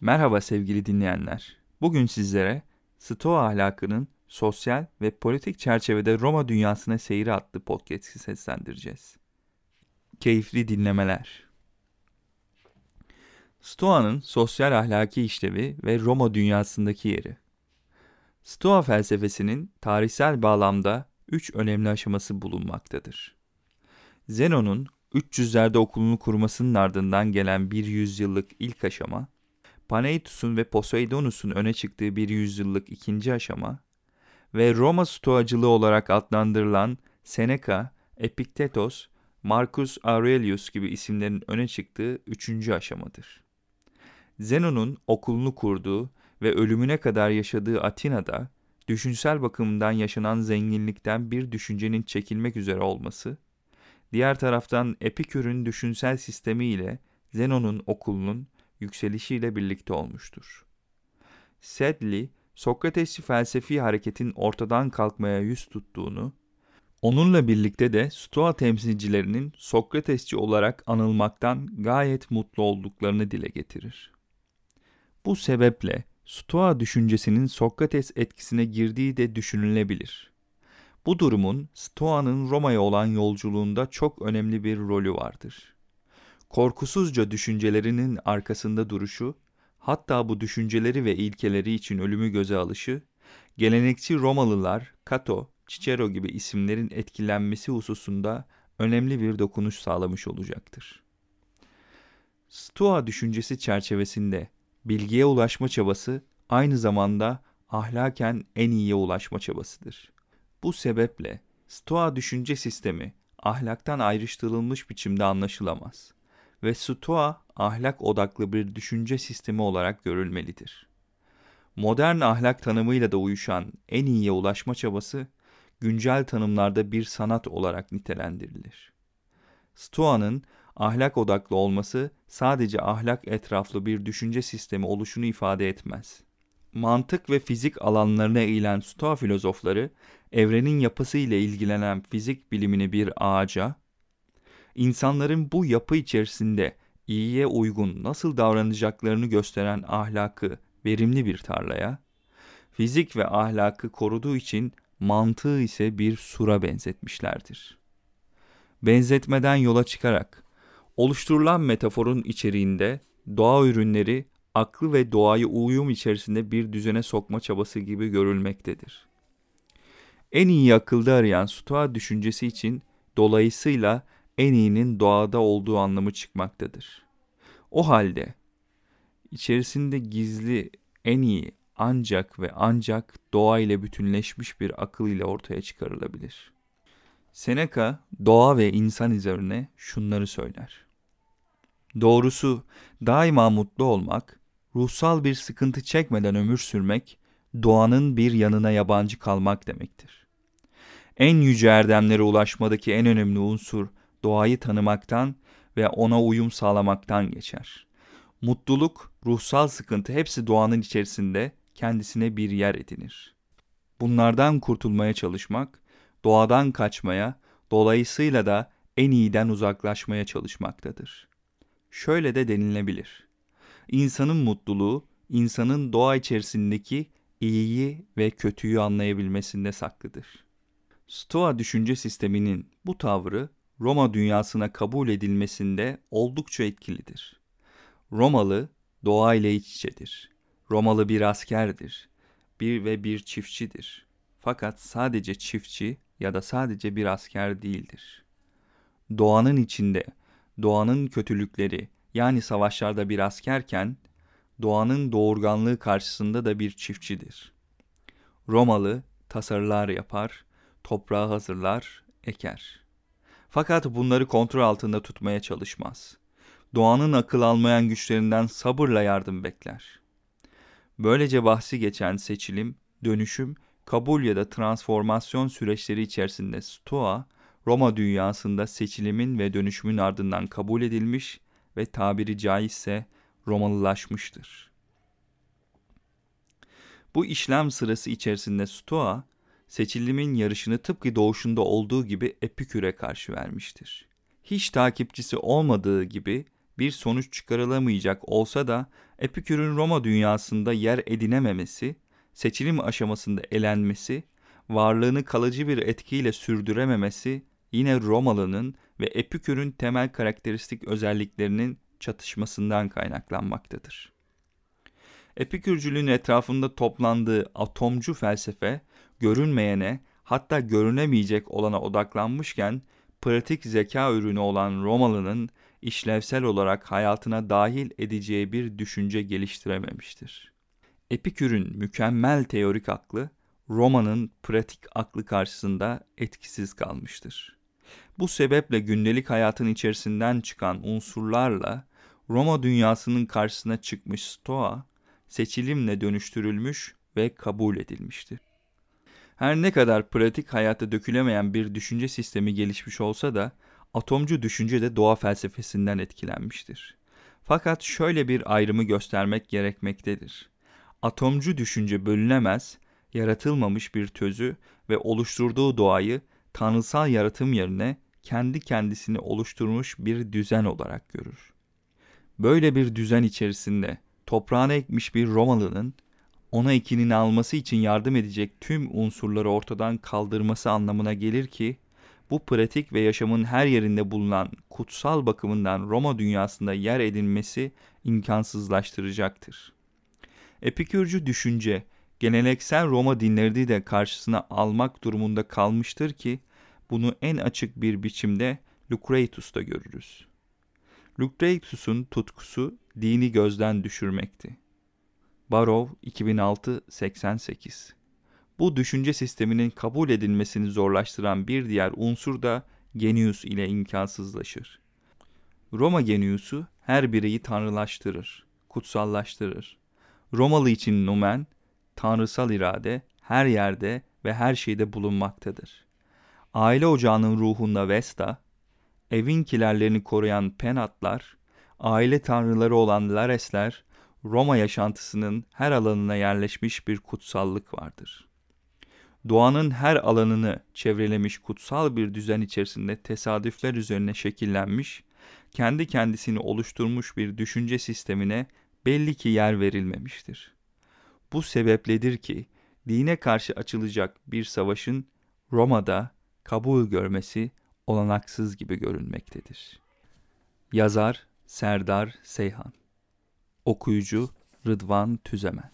Merhaba sevgili dinleyenler. Bugün sizlere Stoa ahlakının sosyal ve politik çerçevede Roma dünyasına seyri adlı podcast'i seslendireceğiz. Keyifli dinlemeler. Stoa'nın sosyal ahlaki işlevi ve Roma dünyasındaki yeri. Stoa felsefesinin tarihsel bağlamda üç önemli aşaması bulunmaktadır. Zenon'un 300'lerde okulunu kurmasının ardından gelen bir yüzyıllık ilk aşama, Paneitus'un ve Poseidonus'un öne çıktığı bir yüzyıllık ikinci aşama ve Roma stoacılığı olarak adlandırılan Seneca, Epiktetos, Marcus Aurelius gibi isimlerin öne çıktığı üçüncü aşamadır. Zenon'un okulunu kurduğu ve ölümüne kadar yaşadığı Atina'da düşünsel bakımdan yaşanan zenginlikten bir düşüncenin çekilmek üzere olması, diğer taraftan Epikür'ün düşünsel sistemi ile Zenon'un okulunun yükselişiyle birlikte olmuştur. Sedley, Sokratesçi felsefi hareketin ortadan kalkmaya yüz tuttuğunu, onunla birlikte de Stoa temsilcilerinin Sokratesçi olarak anılmaktan gayet mutlu olduklarını dile getirir. Bu sebeple Stoa düşüncesinin Sokrates etkisine girdiği de düşünülebilir. Bu durumun Stoa'nın Roma'ya olan yolculuğunda çok önemli bir rolü vardır. Korkusuzca düşüncelerinin arkasında duruşu, hatta bu düşünceleri ve ilkeleri için ölümü göze alışı, gelenekçi Romalılar, Cato, Cicero gibi isimlerin etkilenmesi hususunda önemli bir dokunuş sağlamış olacaktır. Stoa düşüncesi çerçevesinde bilgiye ulaşma çabası aynı zamanda ahlaken en iyiye ulaşma çabasıdır. Bu sebeple Stoa düşünce sistemi ahlaktan ayrıştırılmış biçimde anlaşılamaz ve Stoa ahlak odaklı bir düşünce sistemi olarak görülmelidir. Modern ahlak tanımıyla da uyuşan en iyiye ulaşma çabası güncel tanımlarda bir sanat olarak nitelendirilir. Stoa'nın ahlak odaklı olması sadece ahlak etraflı bir düşünce sistemi oluşunu ifade etmez. Mantık ve fizik alanlarına eğilen Stoa filozofları, evrenin yapısı ile ilgilenen fizik bilimini bir ağaca, insanların bu yapı içerisinde iyiye uygun nasıl davranacaklarını gösteren ahlakı verimli bir tarlaya, fizik ve ahlakı koruduğu için mantığı ise bir sura benzetmişlerdir. Benzetmeden yola çıkarak oluşturulan metaforun içeriğinde doğa ürünleri aklı ve doğayı uyum içerisinde bir düzene sokma çabası gibi görülmektedir. En iyi akılda arayan Stoa düşüncesi için dolayısıyla en iyinin doğada olduğu anlamı çıkmaktadır. O halde içerisinde gizli en iyi ancak ve ancak doğa ile bütünleşmiş bir akıl ile ortaya çıkarılabilir. Seneca doğa ve insan üzerine şunları söyler. Doğrusu daima mutlu olmak, ruhsal bir sıkıntı çekmeden ömür sürmek, doğanın bir yanına yabancı kalmak demektir. En yüce erdemlere ulaşmadaki en önemli unsur doğayı tanımaktan ve ona uyum sağlamaktan geçer. Mutluluk, ruhsal sıkıntı hepsi doğanın içerisinde kendisine bir yer edinir. Bunlardan kurtulmaya çalışmak, doğadan kaçmaya, dolayısıyla da en iyiden uzaklaşmaya çalışmaktadır. Şöyle de denilebilir. İnsanın mutluluğu, insanın doğa içerisindeki iyiyi ve kötüyü anlayabilmesinde saklıdır. Stoa düşünce sisteminin bu tavrı Roma dünyasına kabul edilmesinde oldukça etkilidir. Romalı doğa ile iç içedir. Romalı bir askerdir. Bir ve bir çiftçidir. Fakat sadece çiftçi ya da sadece bir asker değildir. Doğanın içinde, doğanın kötülükleri yani savaşlarda bir askerken, doğanın doğurganlığı karşısında da bir çiftçidir. Romalı tasarılar yapar, toprağı hazırlar, eker. Fakat bunları kontrol altında tutmaya çalışmaz. Doğanın akıl almayan güçlerinden sabırla yardım bekler. Böylece bahsi geçen seçilim, dönüşüm, kabul ya da transformasyon süreçleri içerisinde Stoa, Roma dünyasında seçilimin ve dönüşümün ardından kabul edilmiş ve tabiri caizse Romalılaşmıştır. Bu işlem sırası içerisinde Stoa, seçilimin yarışını tıpkı doğuşunda olduğu gibi Epikür'e karşı vermiştir. Hiç takipçisi olmadığı gibi bir sonuç çıkarılamayacak olsa da Epikür'ün Roma dünyasında yer edinememesi, seçilim aşamasında elenmesi, varlığını kalıcı bir etkiyle sürdürememesi yine Romalı'nın ve Epikür'ün temel karakteristik özelliklerinin çatışmasından kaynaklanmaktadır. Epikürcülüğün etrafında toplandığı atomcu felsefe, görünmeyene hatta görünemeyecek olana odaklanmışken, pratik zeka ürünü olan Romalı'nın işlevsel olarak hayatına dahil edeceği bir düşünce geliştirememiştir. Epikür'ün mükemmel teorik aklı, Roma'nın pratik aklı karşısında etkisiz kalmıştır. Bu sebeple gündelik hayatın içerisinden çıkan unsurlarla Roma dünyasının karşısına çıkmış Stoa, seçilimle dönüştürülmüş ve kabul edilmiştir. Her ne kadar pratik hayata dökülemeyen bir düşünce sistemi gelişmiş olsa da atomcu düşünce de doğa felsefesinden etkilenmiştir. Fakat şöyle bir ayrımı göstermek gerekmektedir. Atomcu düşünce bölünemez, yaratılmamış bir tözü ve oluşturduğu doğayı tanrısal yaratım yerine kendi kendisini oluşturmuş bir düzen olarak görür. Böyle bir düzen içerisinde toprağına ekmiş bir Romalı'nın ona ekinini alması için yardım edecek tüm unsurları ortadan kaldırması anlamına gelir ki bu pratik ve yaşamın her yerinde bulunan kutsal bakımından Roma dünyasında yer edinmesi imkansızlaştıracaktır. Epikürcü düşünce geleneksel Roma dinlerini de karşısına almak durumunda kalmıştır ki bunu en açık bir biçimde Lucretius'ta görürüz. Lucretius'un tutkusu dini gözden düşürmekti. Barrow 2006-88 Bu düşünce sisteminin kabul edilmesini zorlaştıran bir diğer unsur da genius ile imkansızlaşır. Roma geniusu her bireyi tanrılaştırır, kutsallaştırır. Romalı için numen, tanrısal irade her yerde ve her şeyde bulunmaktadır. Aile ocağının ruhunda Vesta, evin kilerlerini koruyan Penatlar, aile tanrıları olan Laresler, Roma yaşantısının her alanına yerleşmiş bir kutsallık vardır. Doğanın her alanını çevrelemiş kutsal bir düzen içerisinde tesadüfler üzerine şekillenmiş, kendi kendisini oluşturmuş bir düşünce sistemine belli ki yer verilmemiştir. Bu sebepledir ki dine karşı açılacak bir savaşın Roma'da kabul görmesi olanaksız gibi görünmektedir. Yazar Serdar Seyhan Okuyucu Rıdvan Tüzemen